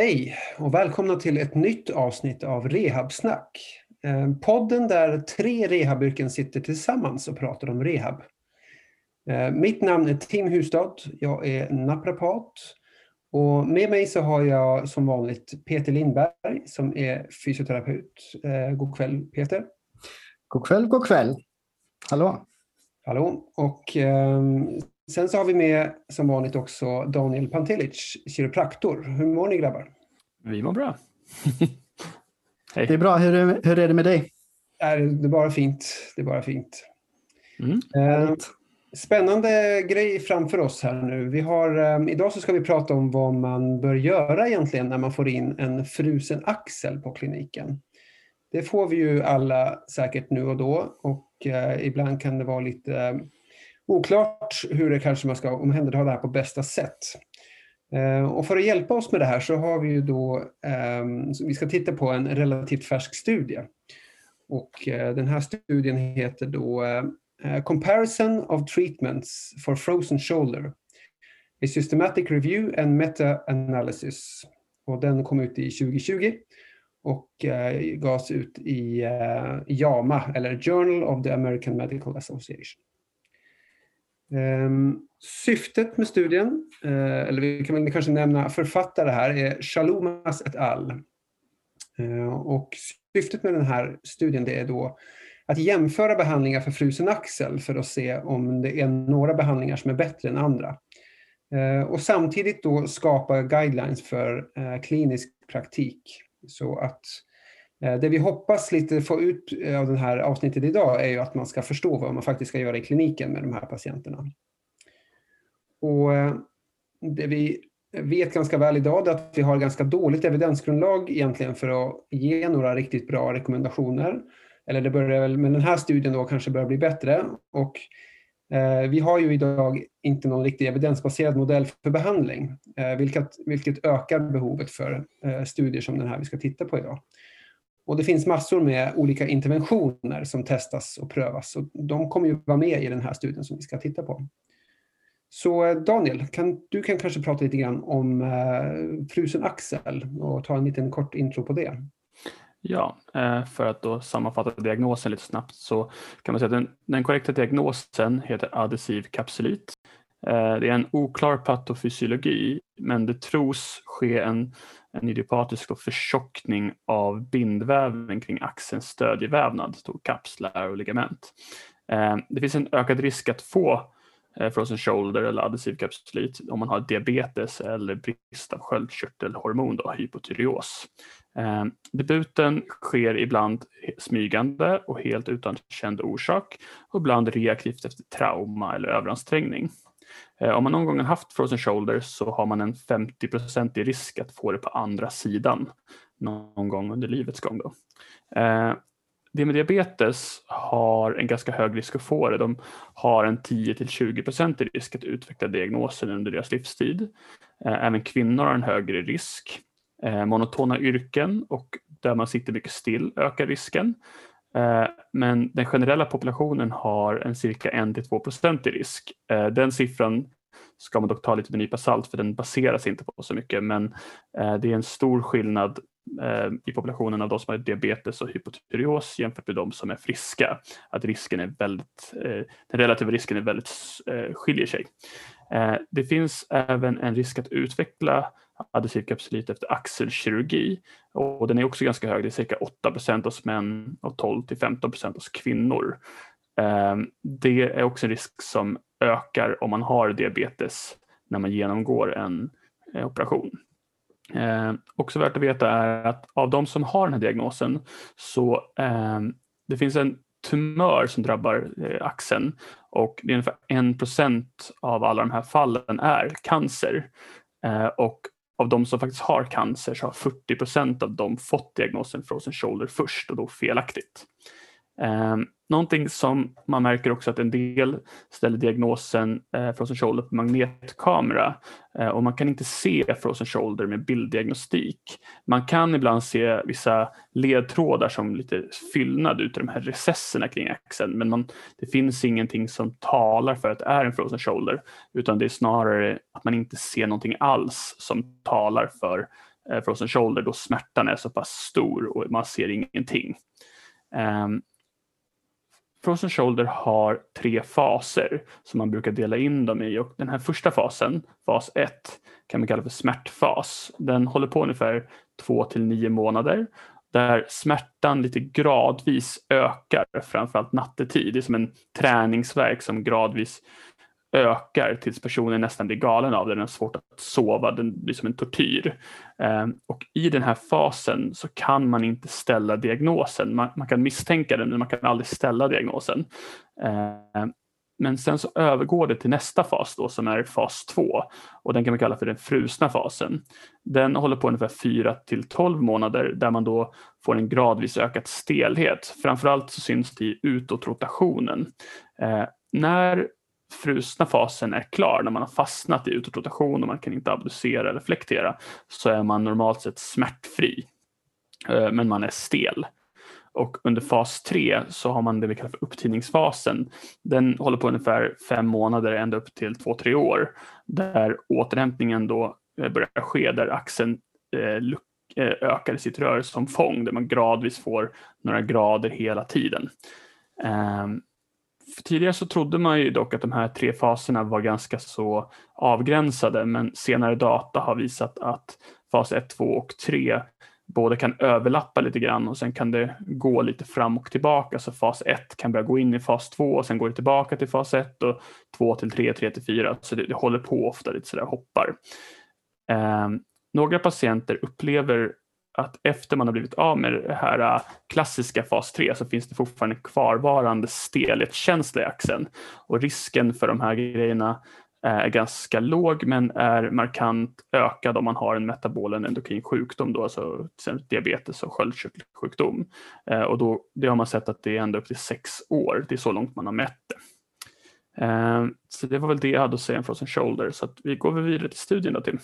Hej och välkomna till ett nytt avsnitt av Rehabsnack. Eh, podden där tre rehabyrken sitter tillsammans och pratar om rehab. Eh, mitt namn är Tim Hustad. Jag är naprapat. Och med mig så har jag som vanligt Peter Lindberg som är fysioterapeut. Eh, god kväll Peter. God kväll, god kväll. Hallå. Hallå. Och ehm, Sen så har vi med som vanligt också Daniel Pantelic, kiropraktor. Hur mår ni grabbar? Vi mår bra. Hej. Det är bra. Hur är, hur är det med dig? Det är bara fint. Det är bara fint. Mm. Eh, spännande grej framför oss här nu. Vi har, eh, idag så ska vi prata om vad man bör göra egentligen när man får in en frusen axel på kliniken. Det får vi ju alla säkert nu och då och eh, ibland kan det vara lite oklart hur det kanske man ska omhänderta det här på bästa sätt. Eh, och för att hjälpa oss med det här så har vi ju då, ehm, vi ska titta på en relativt färsk studie. Och eh, den här studien heter då eh, Comparison of Treatments for Frozen Shoulder. A Systematic Review and Meta-Analysis. Och den kom ut i 2020 och gavs ut i JAMA, eller Journal of the American Medical Association. Ehm, syftet med studien, eh, eller vi kan väl kanske nämna författare här, är Shalomas et al. Eh, och syftet med den här studien det är då att jämföra behandlingar för frusen axel för att se om det är några behandlingar som är bättre än andra. Eh, och samtidigt då skapa guidelines för klinisk praktik så att Eh, Eh, det vi hoppas lite få ut eh, av det här avsnittet idag är ju att man ska förstå vad man faktiskt ska göra i kliniken med de här patienterna. Och eh, det vi vet ganska väl idag är att vi har ganska dåligt evidensgrundlag egentligen för att ge några riktigt bra rekommendationer. Eller det börjar väl med den här studien då kanske börjar bli bättre. Och vi har ju idag inte någon riktig evidensbaserad modell för behandling, vilket, vilket ökar behovet för studier som den här vi ska titta på idag. Och det finns massor med olika interventioner som testas och prövas. Och de kommer ju vara med i den här studien som vi ska titta på. Så eh, Daniel, kan, du kan kanske prata lite grann om eh, frusen axel och ta en liten kort intro på det. Ja, eh, för att då sammanfatta diagnosen lite snabbt så kan man säga att den, den korrekta diagnosen heter adhesiv kapsylit. Eh, det är en oklar patofysiologi men det tros ske en en idiopatisk förtjockning av bindväven kring axelns stödjevävnad, kapslar och ligament. Eh, det finns en ökad risk att få eh, frozen shoulder eller adhesiv kapsulit om man har diabetes eller brist av sköldkörtelhormon, då, hypotyreos. Eh, debuten sker ibland smygande och helt utan känd orsak och ibland reaktivt efter trauma eller överansträngning. Eh, om man någon gång har haft frozen shoulder så har man en 50 risk att få det på andra sidan någon gång under livets gång. Då. Eh, de med diabetes har en ganska hög risk att få det. De har en 10-20% risk att utveckla diagnosen under deras livstid. Eh, även kvinnor har en högre risk. Eh, monotona yrken och där man sitter mycket still ökar risken. Eh, men den generella populationen har en cirka 1-2 i risk. Eh, den siffran ska man dock ta lite med nypa salt för den baseras inte på så mycket men eh, det är en stor skillnad i populationen av de som har diabetes och hypotyreos jämfört med de som är friska. Att risken är väldigt, den relativa risken är väldigt, skiljer sig. Det finns även en risk att utveckla adhesiv kapsulit efter axelkirurgi. Och den är också ganska hög, det är cirka 8% hos män och 12 till 15% hos kvinnor. Eh, det är också en risk som ökar om man har diabetes när man genomgår en eh, operation. Eh, också värt att veta är att av de som har den här diagnosen så ehm, det finns en tumör som drabbar eh, axeln och det är ungefär 1 av alla de här fallen är cancer. Och av de som faktiskt har cancer så har 40 procent av dem fått diagnosen frozen shoulder först och då felaktigt. Eh, någonting som man märker också att en del ställer diagnosen eh, frozen shoulder på magnetkamera eh, och man kan inte se frozen shoulder med bilddiagnostik. Man kan ibland se vissa ledtrådar som lite fyllnad ut i de här recesserna kring axeln men man, det finns ingenting som talar för att det är en frozen shoulder utan det är snarare att man inte ser någonting alls som talar för eh, frozen shoulder då smärtan är så pass stor och man ser ingenting. Um, Frozen shoulder har tre faser som man brukar dela in dem i och den här första fasen, fas 1, kan man kalla för smärtfas. Den håller på ungefär 2 till 9 månader där smärtan lite gradvis ökar, framförallt nattetid. Det är som en träningsverk som gradvis ökar tills personen nästan blir galen av det. Den har svårt att sova, den blir som en tortyr. Ehm, och i den här fasen så kan man inte ställa diagnosen. Man, man kan misstänka den men man kan aldrig ställa diagnosen. Ehm, men sen så övergår det till nästa fas då som är fas 2 och den kan man kalla för den frusna fasen. Den håller på ungefär 4 till 12 månader där man då får en gradvis ökad stelhet. Framförallt så syns det i utåtrotationen. Eh, när frusna fasen är klar, när man har fastnat i utåtrotation och man kan inte abducera eller flektera, så är man normalt sett smärtfri. Eh, men man är stel. Och under fas 3 så har man det vi kallar för upptidningsfasen. Den håller på ungefär fem månader ända upp till två, tre år. Där återhämtningen då eh, börjar ske, där axeln eh, ökar i sitt rörelseomfång, där man gradvis får några grader hela tiden. Ehm, Tidigare så trodde man ju dock att de här tre faserna var ganska så avgränsade, men senare data har visat att fas 1, 2 och 3 både kan överlappa lite grann och sen kan det gå lite fram och tillbaka. Så fas 1 kan börja gå in i fas 2 och sen går det tillbaka till fas 1 och 2 till 3, 3 till 4. Så det, det håller på ofta lite sådär hoppar. Eh, några patienter upplever att efter man har blivit av med det här äh, klassiska fas 3 så finns det fortfarande kvarvarande stelhetskänsla i axeln. Och risken för de här grejerna äh, är ganska låg men är markant ökad om man har en metabol en endokrin sjukdom, då, alltså diabetes och sköldkörtelsjukdom. Äh, och då, det har man sett att det är ända upp till sex år, det är så långt man har mätt det. Så det var väl det jag hade att säga om Frozen Shoulder, så vi går vidare till studien då Tim.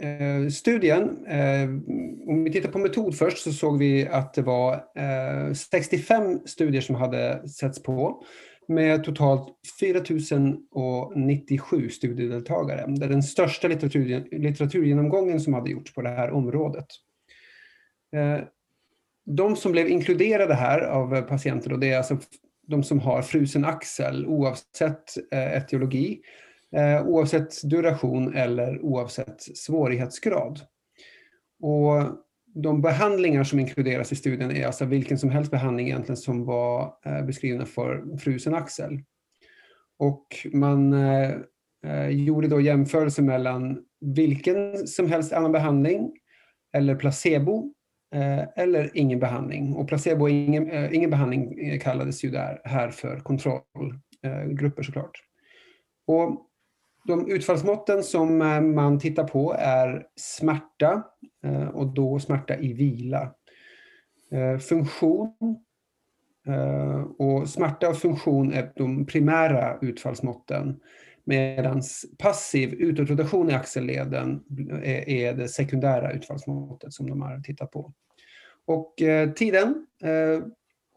Eh, studien, eh, om vi tittar på metod först så såg vi att det var eh, 65 studier som hade setts på med totalt 4097 studiedeltagare. Det är den största litteratur, litteraturgenomgången som hade gjorts på det här området. Eh, de som blev inkluderade här av patienter, och det är alltså de som har frusen axel oavsett eh, etiologi, eh, Eh, oavsett duration eller oavsett svårighetsgrad. Och de behandlingar som inkluderas i studien är alltså vilken som helst behandling egentligen som var eh, beskrivna för frusen axel. Och man eh, gjorde då jämförelse mellan vilken som helst annan behandling eller placebo eller ingen behandling. Och placebo och ingen, ingen behandling kallades ju där här för kontrollgrupper såklart. Och de utfallsmåtten som eh, man tittar på är smärta eh, och då smärta i vila. Eh, funktion och smärta och funktion är de primära utfallsmåtten medan passiv utåtrotation i axelleden är det sekundära utfallsmåttet som de har tittat på. Och tiden,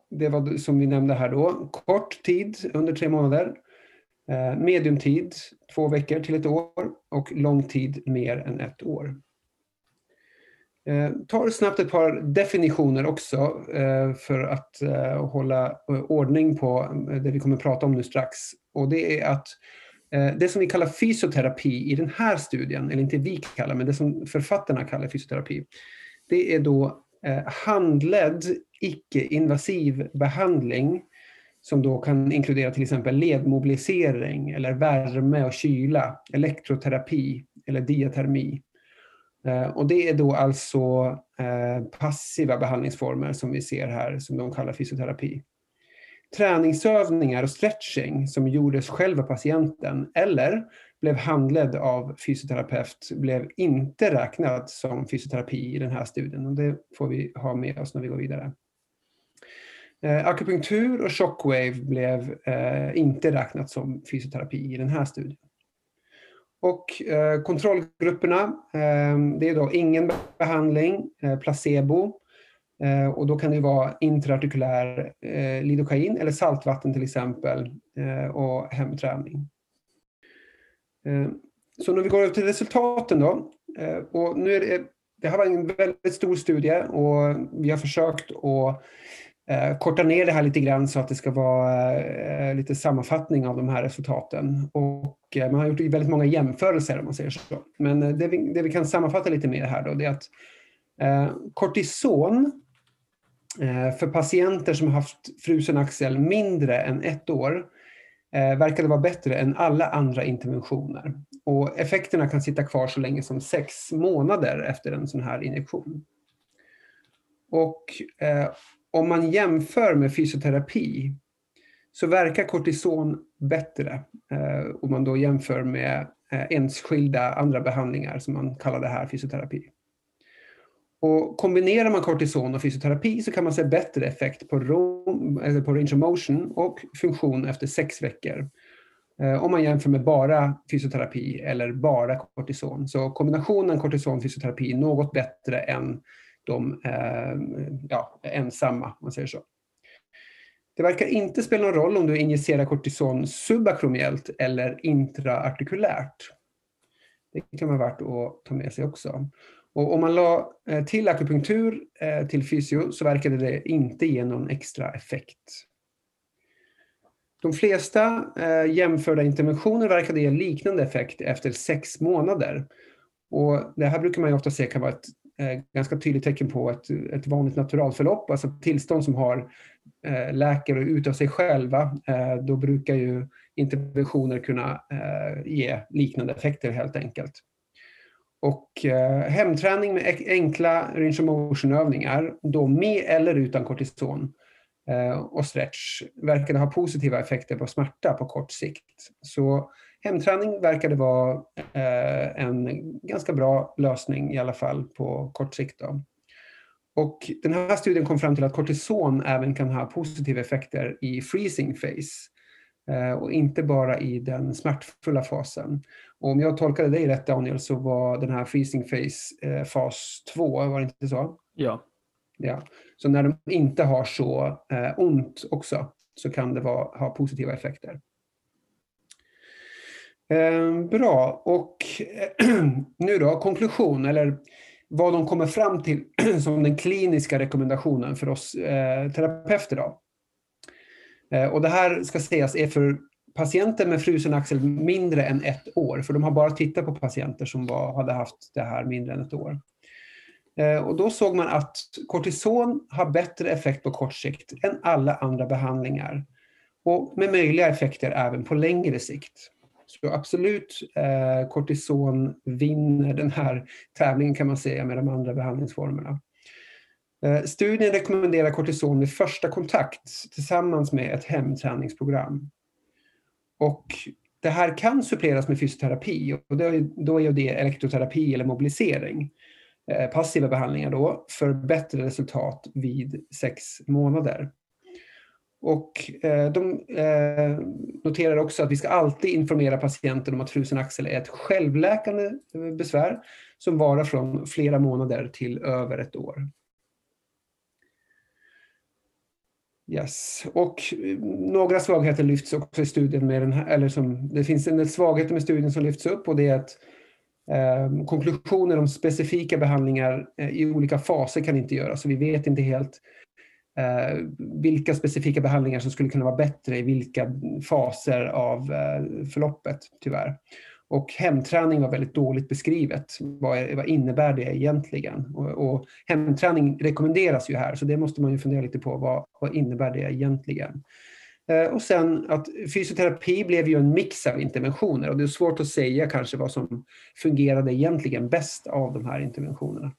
det var som vi nämnde här då, kort tid under tre månader Eh, mediumtid, två veckor till ett år och lång tid mer än ett år. Jag tar snabbt ett par definitioner också eh, för att hålla ordning på det vi kommer att prata om nu strax. Och det är att det som vi kallar fysioterapi i den här studien, eller inte vi kallar, men det som författarna kallar fysioterapi, det är då handledd icke-invasiv behandling som då kan inkludera till exempel ledmobilisering eller värme och kyla, elektroterapi eller diatermi. Eh, och det är då alltså eh, passiva behandlingsformer som vi ser här, som de kallar fysioterapi. Träningsövningar och stretching som gjordes själv av patienten eller blev handledd av fysioterapeut blev inte räknat som fysioterapi i den här studien. Och det får vi ha med oss när vi går vidare. Eh, akupunktur och shockwave blev eh, inte räknat som fysioterapi i den här studien. Och eh, kontrollgrupperna, eh, det är då ingen behandling, eh, placebo, Eh, och då kan det vara intraartikulär eh, lidokain eller saltvatten till exempel eh, och hemträning. Eh, så när vi går över till resultaten då. Eh, och nu är det, det här var en väldigt stor studie och vi har försökt att Eh, korta ner det här lite grann så att det ska vara eh, eh, lite sammanfattning av de här resultaten. Och man har gjort väldigt många jämförelser om man säger så. Men det vi, det vi kan sammanfatta lite mer här då det är att kortison för patienter som har haft frusen axel mindre än ett år verkade vara bättre än alla andra interventioner. Och effekterna kan sitta kvar så länge som sex månader efter en sån här injektion. Och om man jämför med fysioterapi så verkar kortison bättre eh, om man då jämför med eh, enskilda andra behandlingar som man kallar det här fysioterapi. Och kombinerar man kortison och fysioterapi så kan man se bättre effekt på, eller på range of motion och funktion efter sex veckor. Eh, om man jämför med bara fysioterapi eller bara kortison. Så kombinationen kortison-fysioterapi är något bättre än de eh, ja, ensamma, man säger så. Det verkar inte spela någon roll om du injicerar kortison subakromiellt eller intraartikulärt. Det kan vara värt att ta med sig också. Och om man la eh, till akupunktur eh, till fysio så verkade det inte ge någon extra effekt. De flesta eh, jämförda interventioner verkade ge liknande effekt efter sex månader. Och det här brukar man ofta se kan vara ett Eh, ganska tydligt tecken på ett, ett vanligt naturalförlopp, alltså tillstånd som har läker ut av sig själva. Eh, då brukar ju interventioner kunna eh, ge liknande effekter helt enkelt. Och eh, hemträning med enkla range of motion-övningar, då med eller utan kortison eh, och stretch, verkade ha positiva effekter på smärta på kort sikt. Så hemträning verkade vara eh, en ganska bra lösning i alla fall på kort sikt. Då. Och den här studien kom fram till att kortison även kan ha positiva effekter i freezing phase eh, och inte bara i den smärtfulla fasen. Och om jag tolkade dig rätt Daniel så var den här freezing phase eh, fas 2, var det inte så? Ja. ja. Så när de inte har så ont också så kan det vara, ha positiva effekter. Ehm, bra, och nu då konklusion eller vad de kommer fram till som den kliniska rekommendationen för oss eh, terapeuter. Då. Eh, och det här ska sägas är för patienter med frusen axel mindre än ett år, för de har bara tittat på patienter som var, hade haft det här mindre än ett år. Eh, och då såg man att kortison har bättre effekt på kort sikt än alla andra behandlingar. Och med möjliga effekter även på längre sikt. Så absolut, eh, kortison vinner den här tävlingen kan man säga med de andra behandlingsformerna. Eh, studien rekommenderar kortison vid första kontakt tillsammans med ett hemträningsprogram. Och det här kan suppleras med fysioterapi och då är det elektroterapi eller mobilisering. Eh, passiva behandlingar då för bättre resultat vid sex månader. Och eh, de eh, noterar också att vi ska alltid informera patienten om att frusen axel är ett självläkande eh, besvär som varar från flera månader till över ett år. Yes. Och några svagheter lyfts också i studien med den här, eller som, det finns en del svagheter med studien som lyfts upp och det är att eh, konklusioner om specifika behandlingar eh, i olika faser kan inte göras. Så vi vet inte helt eh, Eh, vilka specifika behandlingar som skulle kunna vara bättre i vilka faser av eh, förloppet, tyvärr. Och hemträning var väldigt dåligt beskrivet. Vad, vad innebär det egentligen? Och, och, hemträning rekommenderas ju här, så det måste man ju fundera lite på. Vad, vad innebär det egentligen? Eh, och sen att fysioterapi blev ju en mix av interventioner och det är svårt att säga kanske vad som fungerade egentligen bäst av de här interventionerna.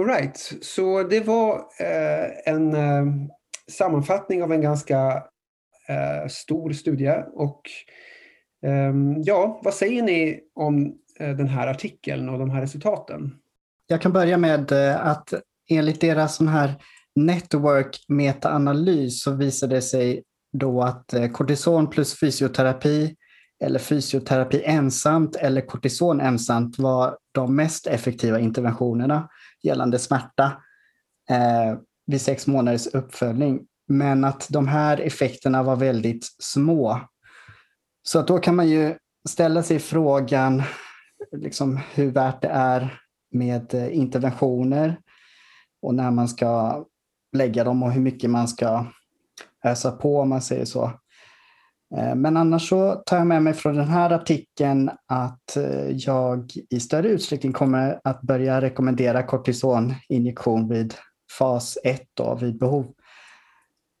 Alright, så det var eh, en eh, sammanfattning av en ganska eh, stor studie. Och eh, ja, vad säger ni om eh, den här artikeln och de här resultaten? Jag kan börja med eh, att enligt deras sån här network metaanalys så visade det sig då att eh, kortison plus fysioterapi eller fysioterapi ensamt eller kortison ensamt var de mest effektiva interventionerna gällande smärta eh, vid sex månaders uppföljning. Men att de här effekterna var väldigt små. Så att då kan man ju ställa sig frågan liksom hur värt det är med eh, interventioner och när man ska lägga dem och hur mycket man ska ösa på om man säger så. Eh, men annars så tar jag med mig från den här artikeln att eh, jag i större utsträckning kommer att börja rekommendera kortisoninjektion vid fas 1 då, vid behov.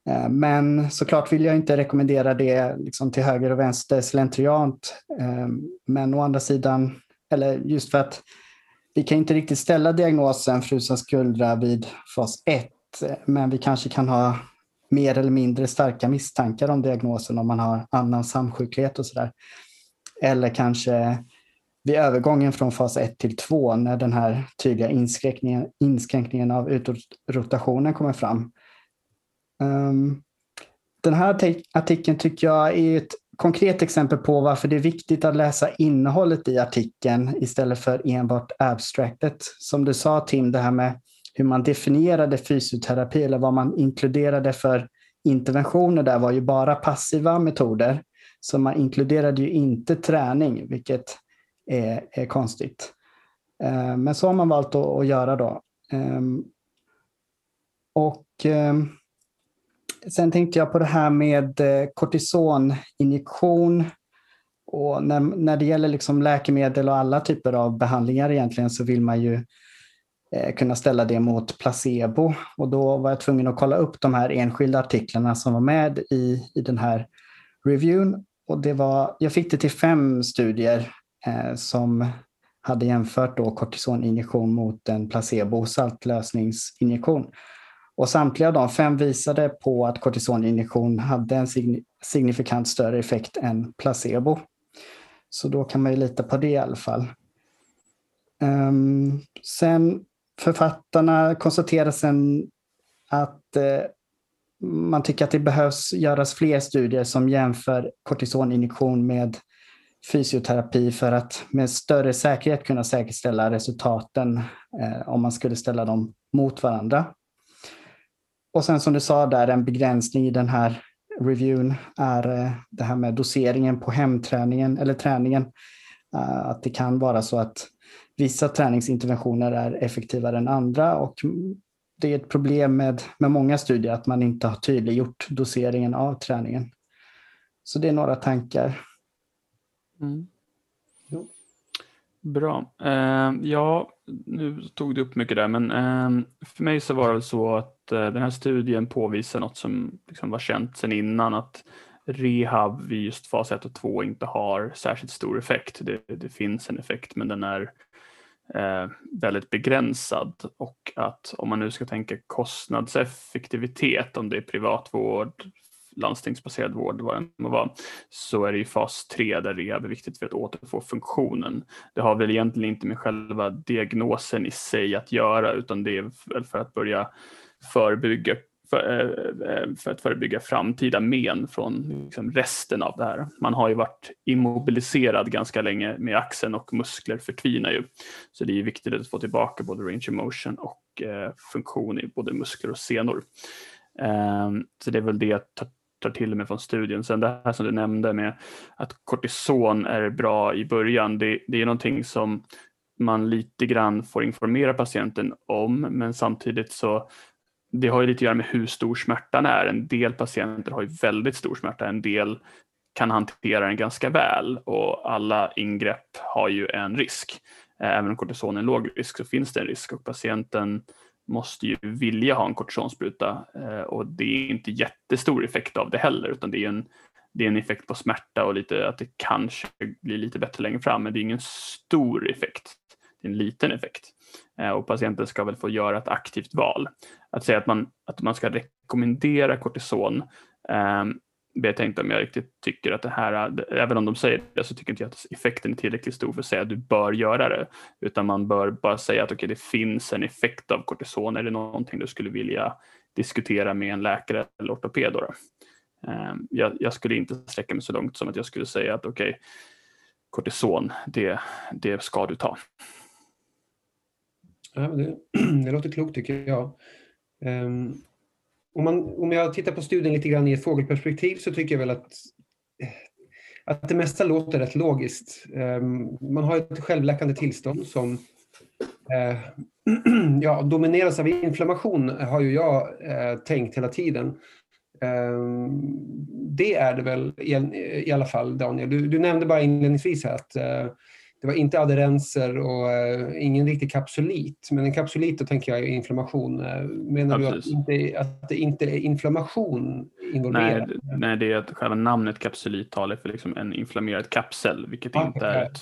Eh, men såklart vill jag inte rekommendera det liksom till höger och vänster slentriant. Men å andra sidan, eller just för att vi kan inte riktigt ställa diagnosen frusen skuldra vid fas 1, men vi kanske kan ha mer eller mindre starka misstankar om diagnosen om man har annan samsjuklighet och sådär. Eller kanske vid övergången från fas 1 till 2 när den här tydliga inskränkningen, inskränkningen av utrotationen kommer fram. Um, den här artikeln tycker jag är ett konkret exempel på varför det är viktigt att läsa innehållet i artikeln istället för enbart abstractet. Som du sa Tim, det här med hur man definierade fysioterapi eller vad man inkluderade för interventioner där var ju bara passiva metoder. Så man inkluderade ju inte träning, vilket är, är konstigt. Eh, men så har man valt att, att göra då. Ehm, och ehm, sen tänkte jag på det här med eh, kortisoninjektion. Och när, när det gäller liksom läkemedel och alla typer av behandlingar egentligen så vill man ju Eh, kunna ställa det mot placebo. Och då var jag tvungen att kolla upp de här enskilda artiklarna som var med i, i den här reviewn. Och det var, jag fick det till fem studier eh, som hade jämfört då kortisoninjektion mot en placebo saltlösningsinjektion. Och samtliga av de fem visade på att kortisoninjektion hade en signifikant större effekt än placebo. Så då kan man ju lita på det i alla fall. Um, sen Författarna konstaterar sen att eh, man tycker att det behövs göras fler studier som jämför kortisoninjektion med fysioterapi för att med större säkerhet kunna säkerställa resultaten eh, om man skulle ställa dem mot varandra. Och sen som du sa där, en begränsning i den här reviewn är eh, det här med doseringen på hemträningen eller träningen. Eh, att det kan vara så att vissa träningsinterventioner är effektivare än andra och det är ett problem med, med många studier att man inte har tydliggjort doseringen av träningen. Så det är några tankar. Mm. Bra. Uh, ja, nu tog du upp mycket där, men uh, för mig så var det så att uh, den här studien påvisar något som liksom var känt sedan innan, att rehab vid just fas 1 och 2 inte har särskilt stor effekt. Det, det finns en effekt, men den är eh, väldigt begränsad och att om man nu ska tänka kostnadseffektivitet, om det är privatvård, landstingsbaserad vård, vad det må vara, så är det i fas 3 där rehab är viktigt för att återfå funktionen. Det har väl egentligen inte med själva diagnosen i sig att göra, utan det är väl för att börja förebygga för, eh, eh, för, att förebygga framtida men från liksom resten av det här. Man har ju varit immobiliserad ganska länge med axeln och muskler förtvinar ju. Så det är viktigt att få tillbaka både range of motion och eh, funktion i både muskler och senor. Eh, så det är väl det jag tar, tar till mig från studien. Sen det här som du nämnde med att kortison är bra i början, det, det är någonting som man lite grann får informera patienten om, men samtidigt så det har ju lite att göra med hur stor smärtan är. En del patienter har ju väldigt stor smärta, en del kan hantera den ganska väl och alla ingrepp har ju en risk. Eh, även om kortison är en låg risk så finns det en risk och patienten måste ju vilja ha en kortisonspruta eh, och det är inte jättestor effekt av det heller utan det är en, det är en effekt på smärta och lite att det kanske blir lite bättre längre fram men det är ingen stor effekt. En liten effekt. Eh, och patienten ska väl få göra ett aktivt val. Att säga att man, att man ska rekommendera kortison eh, vet jag tänkte om jag riktigt tycker att det här, även om de säger det så tycker inte jag att effekten är tillräckligt stor för att säga att du bör göra det. Utan man bör bara säga att okay, det finns en effekt av kortison. Är det någonting du skulle vilja diskutera med en läkare eller ortoped? Då? Ehm, jag, jag, skulle inte sträcka mig så långt som att jag skulle säga att okej, okay, kortison, det, det ska du ta. Ja, det, det låter klokt tycker jag. Um, om, man, om jag tittar på studien lite grann i ett fågelperspektiv så tycker jag väl att, eh, att det mesta låter rätt logiskt. Um, man har ett självläkande tillstånd som uh, ja, domineras av inflammation har ju jag uh, tänkt hela tiden. Um, det är det väl i, alla fall, Daniel. Du, du nämnde bara inledningsvis här att uh, det var inte adherenser och uh, ingen riktig kapsulit. Men en kapsulit då tänker jag inflammation. Uh, menar ja, du att, inte, att det inte är inflammation involverat? Nej, nej, det är att själva namnet kapsulit talar för liksom en inflammerad kapsel, vilket ah, inte är ett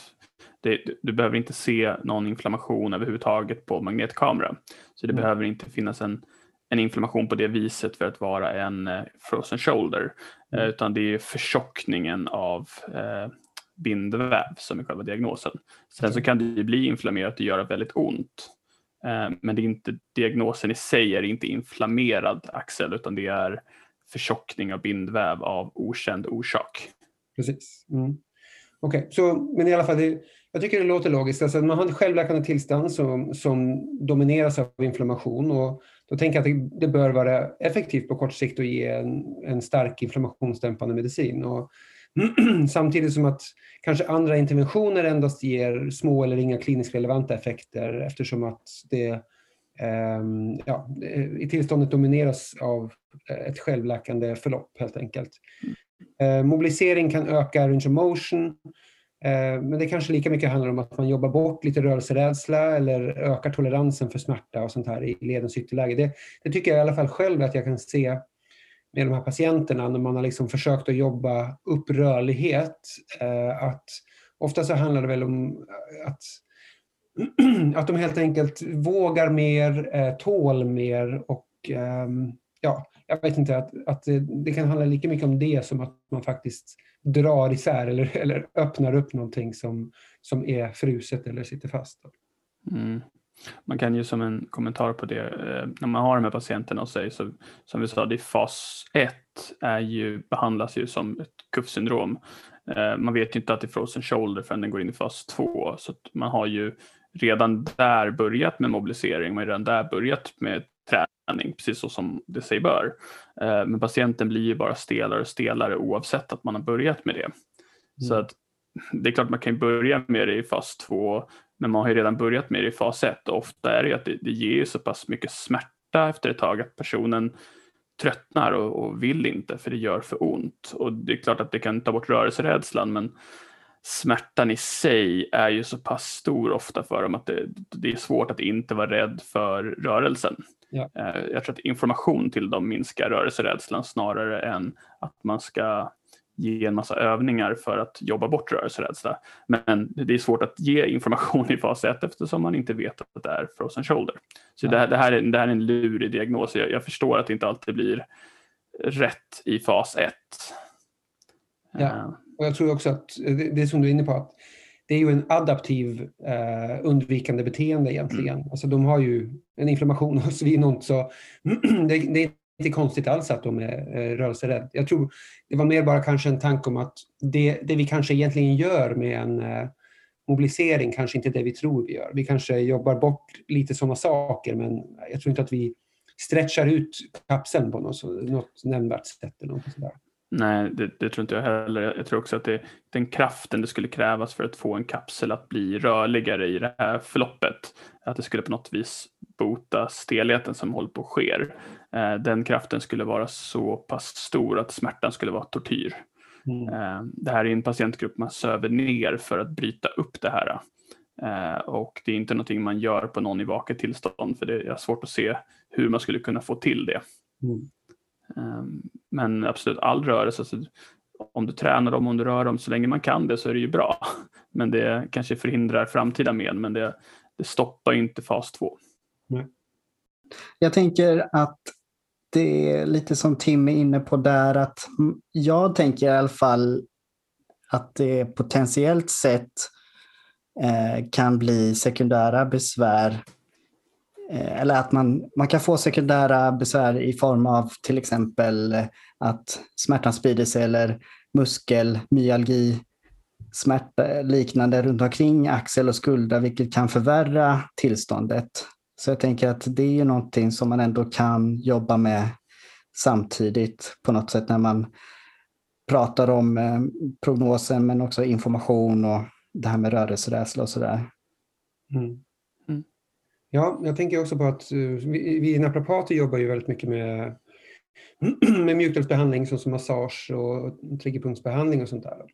det, du behöver inte se någon inflammation överhuvudtaget på magnetkamera. Så det mm. behöver inte finnas en en inflammation på det viset för att vara en eh, frozen shoulder. Eh, mm. Utan det är förtjockningen av eh, bindväv som är själva diagnosen. Sen så kan det bli inflammerat och göra väldigt ont. Eh, men det är inte, diagnosen i sig är inte inflammerad axel utan det är förtjockning av bindväv av okänd orsak. Precis. Mm. Okej, okay. men i alla fall, det, jag tycker det låter logiskt. Alltså, man har ett självläkande tillstånd som, som domineras av inflammation och då tänker jag att det, det bör vara effektivt på kort sikt att ge en, en stark inflammationsdämpande medicin. Och, samtidigt som att kanske andra interventioner endast ger små eller inga kliniskt relevanta effekter eftersom att det ehm, ja, i tillståndet domineras av ett självläkande förlopp helt enkelt. Eh, mobilisering kan öka range of motion eh, men det kanske lika mycket handlar om att man jobbar bort lite rörelserädsla eller ökar toleransen för smärta och sånt här i ledens ytterläge. Det, det, tycker jag i alla fall själv att jag kan se med de här patienterna när man har liksom försökt att jobba upp rörlighet. Eh, att ofta så handlar det väl om eh, att, att de helt enkelt vågar mer, eh, tål mer och ehm, ja, jag vet inte, att, att det, det, kan handla lika mycket om det som att man faktiskt drar isär eller, eller öppnar upp någonting som, som är fruset eller sitter fast. Mm. Man kan ju som en kommentar på det, eh, när man har de här patienterna och sig, så som vi sa, det fas 1 är ju, behandlas ju som ett kuffsyndrom. Eh, man vet ju inte att det är frozen shoulder förrän den går in i fas 2, så man har ju redan där börjat med mobilisering, man har redan där börjat med träning, precis så som det sig bör. Eh, men patienten blir ju bara stelare och stelare oavsett att man har börjat med det. Mm. Så att det är klart man kan börja med det i fas 2, men man har ju redan börjat med det i fas 1 och ofta är det ju att det, det ger så pass mycket smärta efter ett tag att personen tröttnar och, och, vill inte för det gör för ont. Och det är klart att det kan ta bort rörelserädslan men smärtan i sig är ju så pass stor ofta för dem att det, det är svårt att inte vara rädd för rörelsen. Ja. Eh, jag tror att information till dem minskar rörelserädslan snarare än att man ska ge en massa övningar för att jobba bort rörelserädsla. Men det är svårt att ge information i fas 1 eftersom man inte vet att det är frozen shoulder. Så det, här, det, här är, det här är en lurig diagnos. Jag, jag förstår att det inte alltid blir rätt i fas 1. Ja, eh. och jag tror också att det, det som du är inne på, att det är ju en adaptiv eh, undvikande beteende egentligen. Mm. Alltså de har ju en inflammation hos vinont så det, det, är inte konstigt alls att de är eh, rörelserädda. Jag tror det var mer bara kanske en tanke om att det, det vi kanske egentligen gör med en eh, mobilisering kanske inte är det vi tror vi gör. Vi kanske jobbar bort lite sådana saker men jag tror inte att vi stretchar ut kapseln på något, något nämnvärt sätt. Eller något sådär. Nej, det, det, tror inte jag heller. Jag tror också att det, den kraften det skulle krävas för att få en kapsel att bli rörligare i det här förloppet, att det skulle på något vis bota stelheten som håller på att ske. Eh, den kraften skulle vara så pass stor att smärtan skulle vara tortyr. Mm. Eh, det här är en patientgrupp man söver ner för att bryta upp det här. Eh, och det är inte någonting man gör på någon i vaket tillstånd för det är svårt att se hur man skulle kunna få till det. Mm. Ehm, men absolut all rörelse, alltså, om du tränar dem, om du rör dem, så länge man kan det så är det ju bra. Men det kanske förhindrar framtida men, men det, det stoppar inte fas 2. Jag tänker att det är lite som Tim är inne på där, att jag tänker i alla fall att det potentiellt sett eh, kan bli sekundära besvär Eh, eller att man, man kan få sekundära besvär i form av till exempel eh, att smärtan sprider sig eller muskelmyalgi, smärta eh, liknande runt omkring axel och skuldra, vilket kan förvärra tillståndet. Så jag tänker att det är någonting som man ändå kan jobba med samtidigt på något sätt när man pratar om eh, prognosen men också information och det här med rörelserädsla och sådär. Mm. Ja, jag tänker också på att eh, vi, vi naprapater jobbar ju väldigt mycket med, med mjukdelsbehandling såsom massage och triggerpunktsbehandling och sånt där.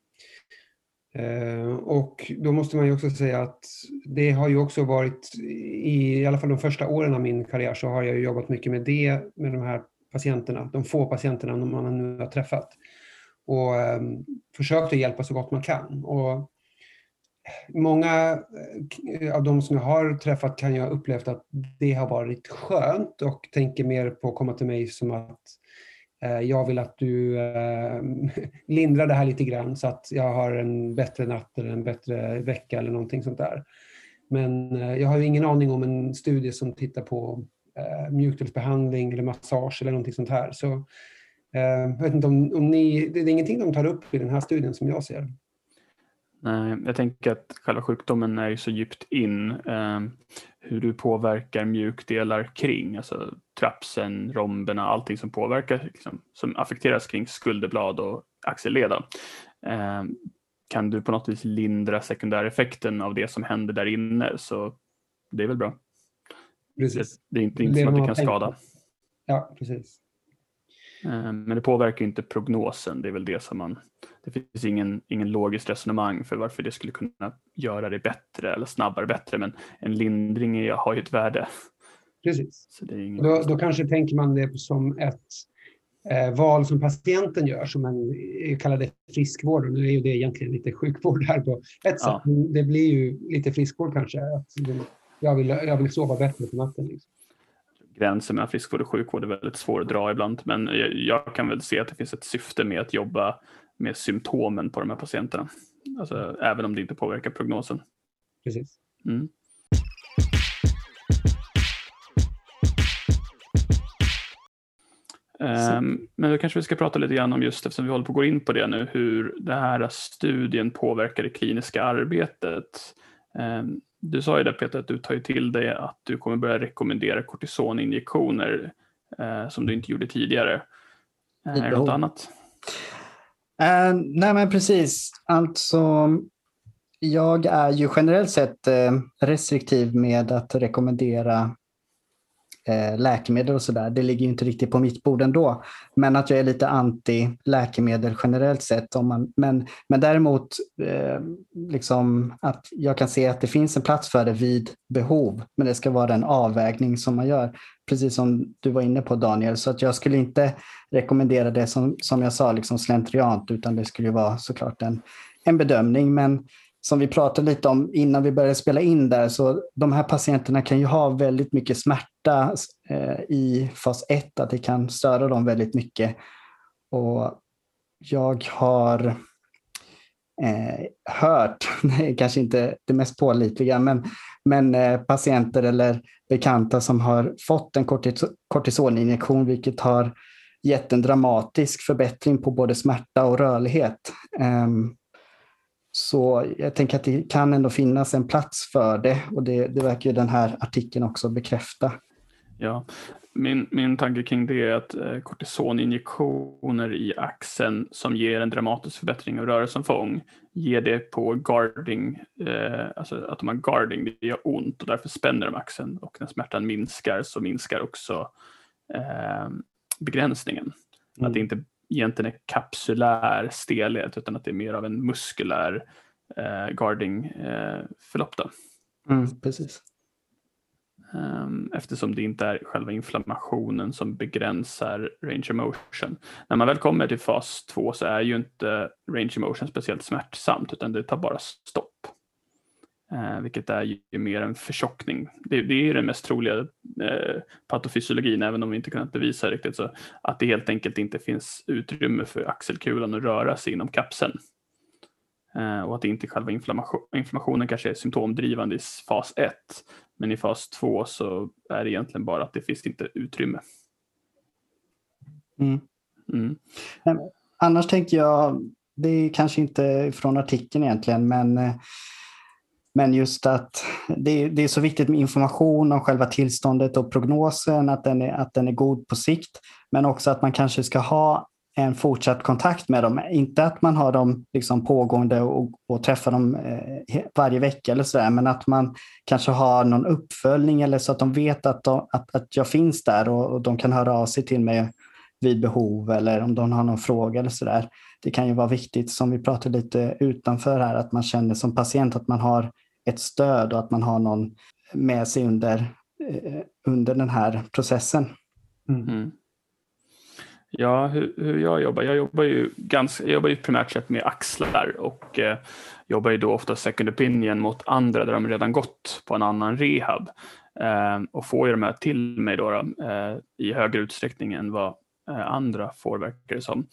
Eh, och då måste man ju också säga att det har ju också varit, i, i alla fall de första åren av min karriär så har jag jobbat mycket med det, med de här patienterna, de få patienterna man nu har träffat. Och um, försökt att hjälpa så gott man kan. Och många eh, av de som jag har träffat kan jag ha upplevt att det har varit skönt och tänker mer på att komma till mig som att eh, jag vill att du eh, lindrar det här lite grann så att jag har en bättre natt eller en bättre vecka eller någonting sånt där. Men jag har ju ingen aning om en studie som tittar på mjukdelsbehandling eller massage eller någonting sånt här. Så jag vet inte om, om ni, det är ingenting de tar upp i den här studien som jag ser. Nej, jag tänker att själva sjukdomen är ju så djupt in eh, hur du påverkar mjukdelar kring, alltså trapsen, romberna, allting som påverkar, liksom, som affekteras kring skulderblad och axelleda. Eh, kan du på något vis lindra sekundäreffekten av det som händer där inne så det är väl bra. Precis. Det, det är inte, inte det som att det kan skada. Ja, precis. Eh, men det påverkar inte prognosen, det är väl det som man det finns ingen, ingen logiskt resonemang för varför det skulle kunna göra det bättre eller snabbare bättre, men en lindring har ju ett värde. Precis. Så det är ingen... då, då kanske tänker man det som ett eh, val som patienten gör, som man kallar det friskvård. Och nu är ju det egentligen lite sjukvård här på ett sätt. Ja. Det blir ju lite friskvård kanske. Att jag, vill, jag vill sova bättre på natten. Liksom gränsen mellan friskvård och sjukvård är väldigt svår att dra ibland. Men jag, jag, kan väl se att det finns ett syfte med att jobba med symptomen på de här patienterna. Alltså, även om det inte påverkar prognosen. Precis. Mm. Um, men då kanske vi ska prata lite grann om just, eftersom vi håller på att gå in på det nu, hur den här studien påverkar det kliniska arbetet. Um, du sa ju där Peter att du tar till dig att du kommer börja rekommendera kortisoninjektioner uh, som du inte gjorde tidigare. Uh, är det något annat? Uh, nej men precis. Alltså, jag är ju generellt sett uh, restriktiv med att rekommendera Eh, läkemedel och sådär. Det ligger ju inte riktigt på mitt bord ändå. Men att jag är lite anti läkemedel generellt sett. Om man, men, men däremot eh, liksom att jag kan se att det finns en plats för det vid behov. Men det ska vara den avvägning som man gör precis som du var inne på Daniel, så att jag skulle inte rekommendera det som, som jag sa, liksom slentriant, utan det skulle vara såklart en, en bedömning. Men som vi pratade lite om innan vi började spela in där, så de här patienterna kan ju ha väldigt mycket smärta eh, i fas 1, att det kan störa dem väldigt mycket. Och jag har eh, hört, kanske inte det mest pålitliga, men, men eh, patienter eller bekanta som har fått en kortisoninjektion, vilket har gett en dramatisk förbättring på både smärta och rörlighet. Um, så jag tänker att det kan ändå finnas en plats för det och det, det verkar ju den här artikeln också bekräfta. Ja, min, min tanke kring det är att eh, kortisoninjektioner i axeln som ger en dramatisk förbättring av rörelseomfång ger det på guarding, eh, alltså att de har guarding, det gör ont och därför spänner de axeln och när smärtan minskar så minskar också eh, begränsningen. Mm. Att det inte egentligen är kapsulär stelhet utan att det är mer av en muskulär eh, guarding eh, förlopp. Mm, precis. Ehm, eftersom det inte är själva inflammationen som begränsar range of motion. När man väl kommer till fas 2 så är ju inte range of motion speciellt smärtsamt utan det tar bara stopp. Eh, vilket är ju mer en förtjockning. Det, det är den mest troliga eh, patofysiologin, även om vi inte kunnat bevisa riktigt, så att det helt enkelt inte finns utrymme för axelkulan att röra sig inom kapseln. Eh, och att inte själva inflammation, inflammationen kanske är symptomdrivande i fas 1 Men i fas 2 så är det egentligen bara att det finns inte utrymme. Mm. Mm. Annars tänker jag, det är kanske inte från artikeln egentligen, men, men just att det, det, är så viktigt med information om själva tillståndet och prognosen, att den, är, att den är god på sikt. Men också att man kanske ska ha en fortsatt kontakt med dem. Inte att man har dem liksom pågående och, och träffar dem eh, varje vecka eller sådär, men att man kanske har någon uppföljning eller så att de vet att, de, att, att jag finns där och, och, de kan höra av sig till mig vid behov eller om de har någon fråga eller sådär. Det kan ju vara viktigt, som vi pratade lite utanför här, att man känner som patient att man har ett stöd och att man har någon med sig under, eh, under den här processen. Mm. mm. Ja, hur, hur, jag jobbar? Jag jobbar ju, ganska, jag jobbar ju primärt sett med axlar och eh, jobbar ju då ofta second opinion mot andra där de redan gått på en annan rehab eh, och får ju de här till mig då, då eh, i högre utsträckning än vad eh, andra får verkar det som.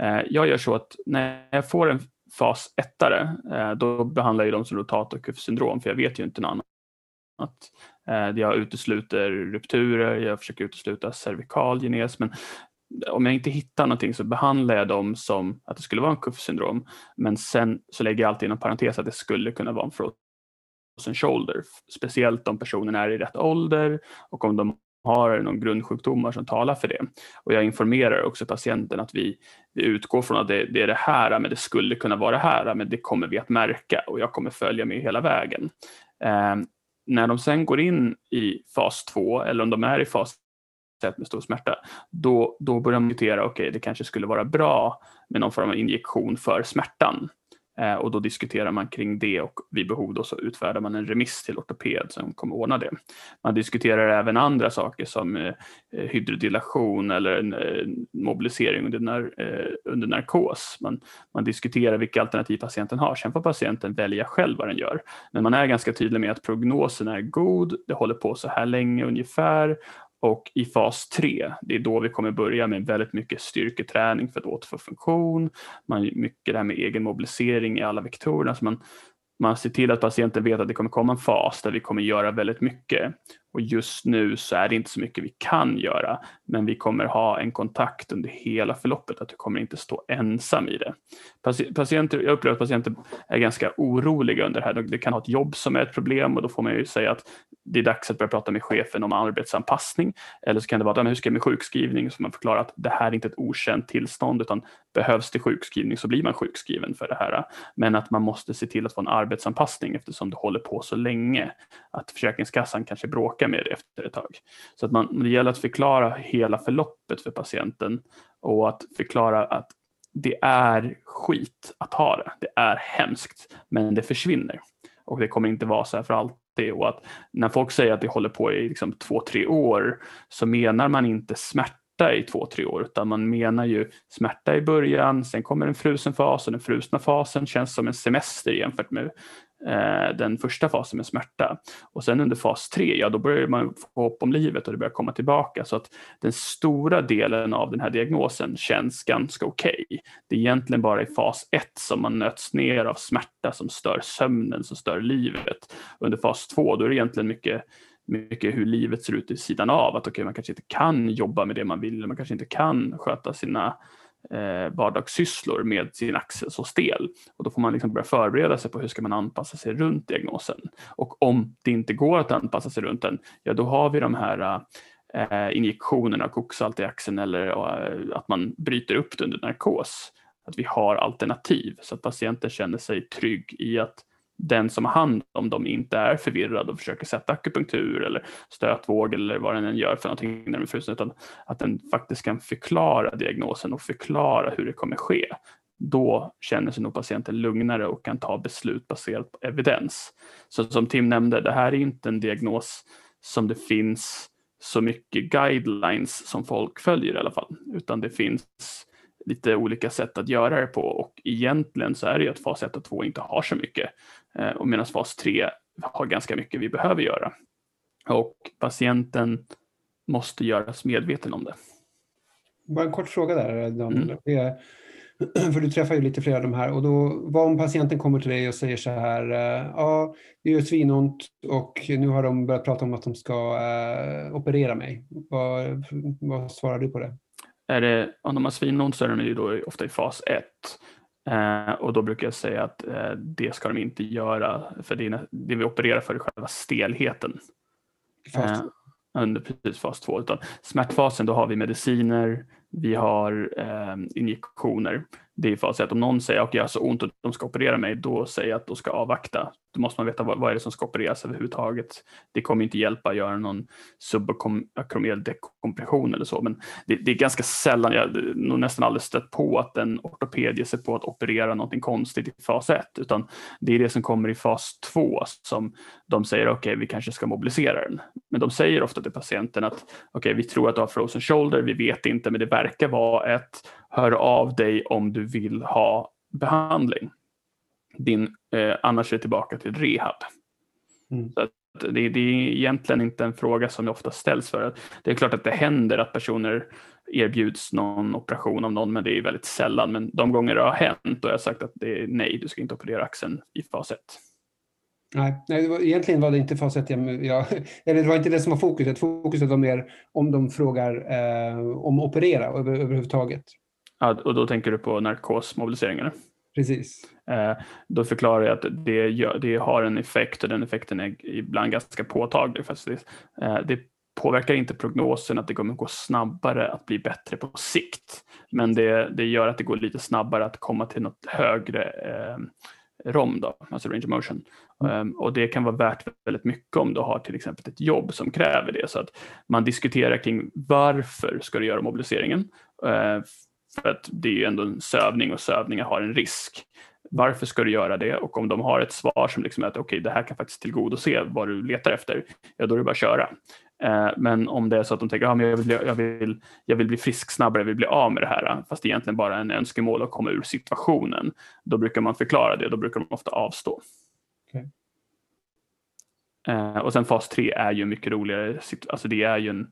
Eh, jag gör så att när jag får en fas 1 eh, då behandlar jag dem som rotat och syndrom för jag vet ju inte något annat. Eh, jag utesluter rupturer, jag försöker utesluta cervikal genes, men om jag inte hittar någonting så behandlar jag dem som att det skulle vara en kuffsyndrom. Men sen så lägger jag alltid inom parentes att det skulle kunna vara en frozen shoulder. Speciellt om personen är i rätt ålder och om de har någon grundsjukdomar som talar för det. Och jag informerar också patienten att vi, vi utgår från att det, det, är det här, men det skulle kunna vara det här, men det kommer vi att märka och jag kommer följa med hela vägen. Eh, när de sen går in i fas 2 eller om de är i fas 1 med stor smärta, då, då börjar man notera, okej, okay, det kanske skulle vara bra med någon form av injektion för smärtan. Eh, och då diskuterar man kring det och vid behov då så utfärdar man en remiss till ortoped som kommer ordna det. Man diskuterar även andra saker som eh, eh, hydrodilation eller en, eh, mobilisering under, nar, eh, under narkos. Man, man diskuterar vilka alternativ patienten har. Sen får patienten välja själv vad den gör. Men man är ganska tydlig med att prognosen är god, det håller på så här länge ungefär och i fas 3, det är då vi kommer börja med väldigt mycket styrketräning för att återfå funktion, man, mycket det här med egen mobilisering i alla vektorerna. Så man, man ser till att patienten vet att det kommer komma en fas där vi kommer göra väldigt mycket. Och just nu så är det inte så mycket vi kan göra, men vi kommer ha en kontakt under hela förloppet, att du kommer inte stå ensam i det. Patienter, jag upplever att patienter är ganska oroliga under det här. Det kan ha ett jobb som är ett problem och då får man ju säga att det är dags att börja prata med chefen om arbetsanpassning. Eller så kan det vara att hur ska jag med sjukskrivning? Så man förklarar att det här är inte ett okänt tillstånd utan behövs det sjukskrivning så blir man sjukskriven för det här. Men att man måste se till att få en arbetsanpassning eftersom det håller på så länge. Att Försäkringskassan kanske bråkar med det efter ett tag. Så att man, det gäller att förklara hela förloppet för patienten och att förklara att det är skit att ha det. Det är hemskt, men det försvinner. Och det kommer inte vara så här för alltid. Och att när folk säger att det håller på i liksom två, tre år så menar man inte smärta i två, tre år, utan man menar ju smärta i början, sen kommer en frusen fas och den frusna fasen känns som en semester jämfört med Eh, den första fasen med smärta. Och sen under fas 3, ja då börjar man få hopp om livet och det börjar komma tillbaka. Så att den stora delen av den här diagnosen känns ganska okej. Okay. Det är egentligen bara i fas 1 som man nöts ner av smärta som stör sömnen, som stör livet. Under fas 2 då är det egentligen mycket mycket hur livet ser ut i sidan av. Att okay, man kanske inte kan jobba med det man vill, man kanske inte kan sköta sina eh, vardagssysslor med sin axel så stel. Och då får man liksom börja förbereda sig på hur ska man anpassa sig runt diagnosen. Och om det inte går att anpassa sig runt den, ja då har vi de här eh, injektionerna av koksalt i axeln eller eh, att man bryter upp det under narkos. Att vi har alternativ så att patienten känner sig trygg i att den som har hand om dem inte är förvirrad och försöker sätta akupunktur eller stötvåg eller vad den än gör för någonting när de är frusen, utan att den faktiskt kan förklara diagnosen och förklara hur det kommer ske. Då känner sig nog patienten lugnare och kan ta beslut baserat på evidens. Så som Tim nämnde, det här är inte en diagnos som det finns så mycket guidelines som folk följer i alla fall, utan det finns lite olika sätt att göra det på och egentligen så är det ju att fas 1 och 2 inte har så mycket eh, och medan fas 3 har ganska mycket vi behöver göra. Och patienten måste göras medveten om det. Bara en kort fråga där Daniel. Mm. för du träffar ju lite fler av de här och då, vad om patienten kommer till dig och säger så här, eh, ja, det gör svinont och nu har de börjat prata om att de ska uh, operera mig. Vad, vad svarar du på det? Är det om de har svinont så är de ju då ofta i fas 1. Eh, och då brukar jag säga att eh, det ska de inte göra, för det, är, det vi opererar för är själva stelheten. Eh, under precis fas 2. Utan smärtfasen, då har vi mediciner, vi har eh, injektioner. Det är fas 1. Om någon säger att okay, jag har så ont och de ska operera mig, då säger jag att de ska avvakta. Då måste man veta vad, vad är det som ska opereras överhuvudtaget. Det kommer inte hjälpa att göra någon subakromiell dekompression eller så, men det, det, är ganska sällan, jag har nog nästan aldrig stött på att en ortoped ger sig på att operera någonting konstigt i fas 1, utan det är det som kommer i fas 2 som de säger, okej, okay, vi kanske ska mobilisera den. Men de säger ofta till patienten att, okej, okay, vi tror att du har frozen shoulder, vi vet inte, men det verkar vara ett hör av dig om du vill ha behandling. Din, eh, annars är det tillbaka till rehab. Mm. Så det, det, är egentligen inte en fråga som ofta ställs för. Det är klart att det händer att personer erbjuds någon operation av någon, men det är väldigt sällan. Men de gånger det har hänt, har jag sagt att det är nej, du ska inte operera axeln i fas 1. Nej, nej var, egentligen var det inte fas 1. Jag, jag, eller det var inte det som var fokuset. Fokuset var mer om de frågar eh, om operera över, överhuvudtaget. Ja, och då tänker du på narkosmobiliseringar? Precis. Eh, då förklarar jag att det, gör, det, har en effekt och den effekten är ibland ganska påtaglig. Fast det, eh, det påverkar inte prognosen att det kommer gå snabbare att bli bättre på sikt. Men det, det gör att det går lite snabbare att komma till något högre eh, ROM, då, alltså range of motion. Mm. Um, och det kan vara värt väldigt mycket om du har till exempel ett jobb som kräver det. Så att man diskuterar kring varför ska du göra mobiliseringen? Uh, för att det är ju ändå en sövning och sövningar har en risk. Varför ska du göra det? Och om de har ett svar som liksom är att okej, okay, det här kan faktiskt tillgodose vad du letar efter, ja då är det bara att köra. Eh, men om det är så att de tänker att ja, jag, vill, jag, vill, jag vill bli frisk snabbare, jag vill bli av med det här, fast det är egentligen bara en önskemål att komma ur situationen, då brukar man förklara det, då brukar de ofta avstå. Okay. Eh, och sen fas 3 är ju mycket roligare, alltså det är ju en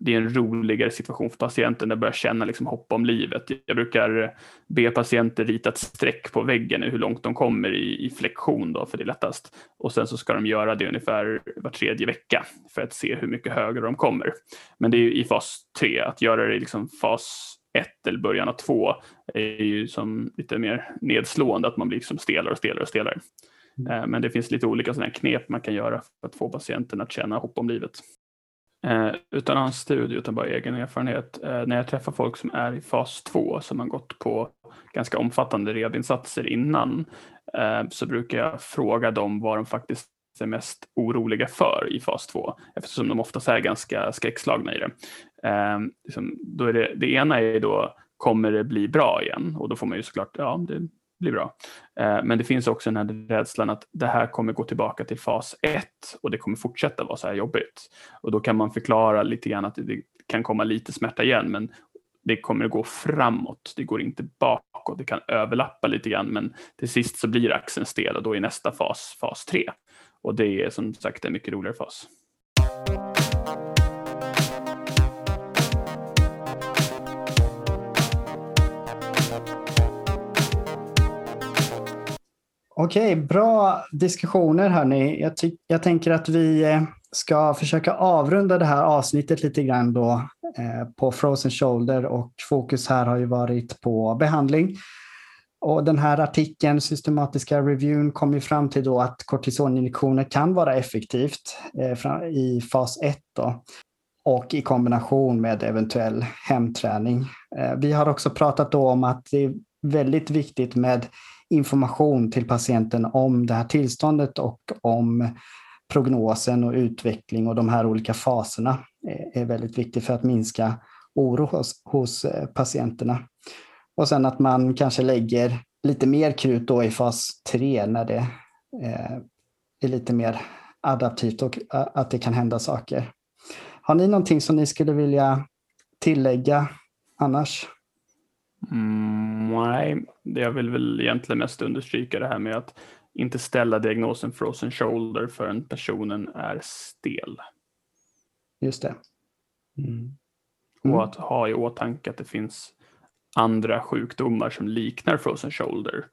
det är en roligare situation för patienten där börjar känna liksom hopp om livet. Jag brukar be patienter rita ett streck på väggen hur långt de kommer i, i flexion då, för det är lättast. Och sen så ska de göra det ungefär var tredje vecka för att se hur mycket högre de kommer. Men det är i fas 3, att göra det i liksom fas 1 eller början av 2 är ju som lite mer nedslående, att man blir liksom stelare och stelare och stelare. Mm. Eh, men det finns lite olika sådana knep man kan göra för att få patienten att känna hopp om livet. Eh, utan hans studie, utan bara egen erfarenhet. Eh, när jag träffar folk som är i fas 2, som har gått på ganska omfattande rehabinsatser innan, eh, så brukar jag fråga dem vad de faktiskt är mest oroliga för i fas 2, eftersom de oftast är ganska skräckslagna i det. Eh, liksom, då är det, det ena är då, kommer det bli bra igen? Och då får man ju såklart, ja, det blir bra. Eh, men det finns också den här rädslan att det här kommer gå tillbaka till fas 1 och det kommer fortsätta vara så här jobbigt. Och då kan man förklara lite grann att det kan komma lite smärta igen men det kommer att gå framåt, det går inte bakåt, det kan överlappa lite grann men till sist så blir axeln stel och då är nästa fas fas 3. Och det är som sagt en mycket roligare fas. Okej, bra diskussioner hörni. Jag, jag tänker att vi eh, ska försöka avrunda det här avsnittet lite grann då eh, på Frozen Shoulder och fokus här har ju varit på behandling. Och den här artikeln, systematiska reviewn, kom ju fram till då att kortisoninjektioner kan vara effektivt eh, i fas 1 då, och i kombination med eventuell hemträning. Eh, vi har också pratat då om att det är väldigt viktigt med information till patienten om det här tillståndet och om prognosen och utveckling och de här olika faserna eh, är väldigt viktigt för att minska oro hos, hos eh, patienterna. Och sen att man kanske lägger lite mer krut då i fas 3 när det eh, är lite mer adaptivt och eh, att det kan hända saker. Har ni någonting som ni skulle vilja tillägga annars? Mm, nej, jag vill väl egentligen mest understryka det här med att inte ställa diagnosen frozen shoulder förrän personen är stel. Just det. Mm. Mm. Och att ha i åtanke att det finns andra sjukdomar som liknar frozen shoulder.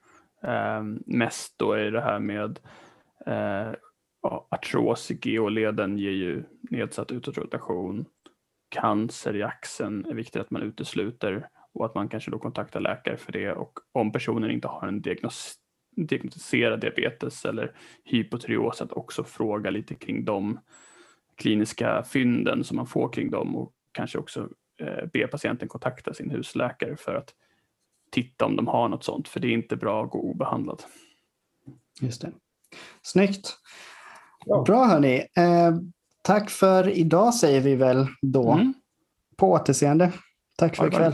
Eh, mest då är det här med eh, artros i geoleden ger ju nedsatt utåtrotation. Cancer i axeln är viktigt att man utesluter och att man kanske då kontaktar läkare för det och om personen inte har en diagnos diagnostiserad diabetes eller hypotyreos att också fråga lite kring de kliniska fynden som man får kring dem och kanske också eh, be patienten kontakta sin husläkare för att titta om de har något sånt, för det är inte bra att gå obehandlad. Just det. Snyggt. Ja. Bra hörni. Eh, tack för idag säger vi väl då. Mm. På återseende. Tack för ikväll.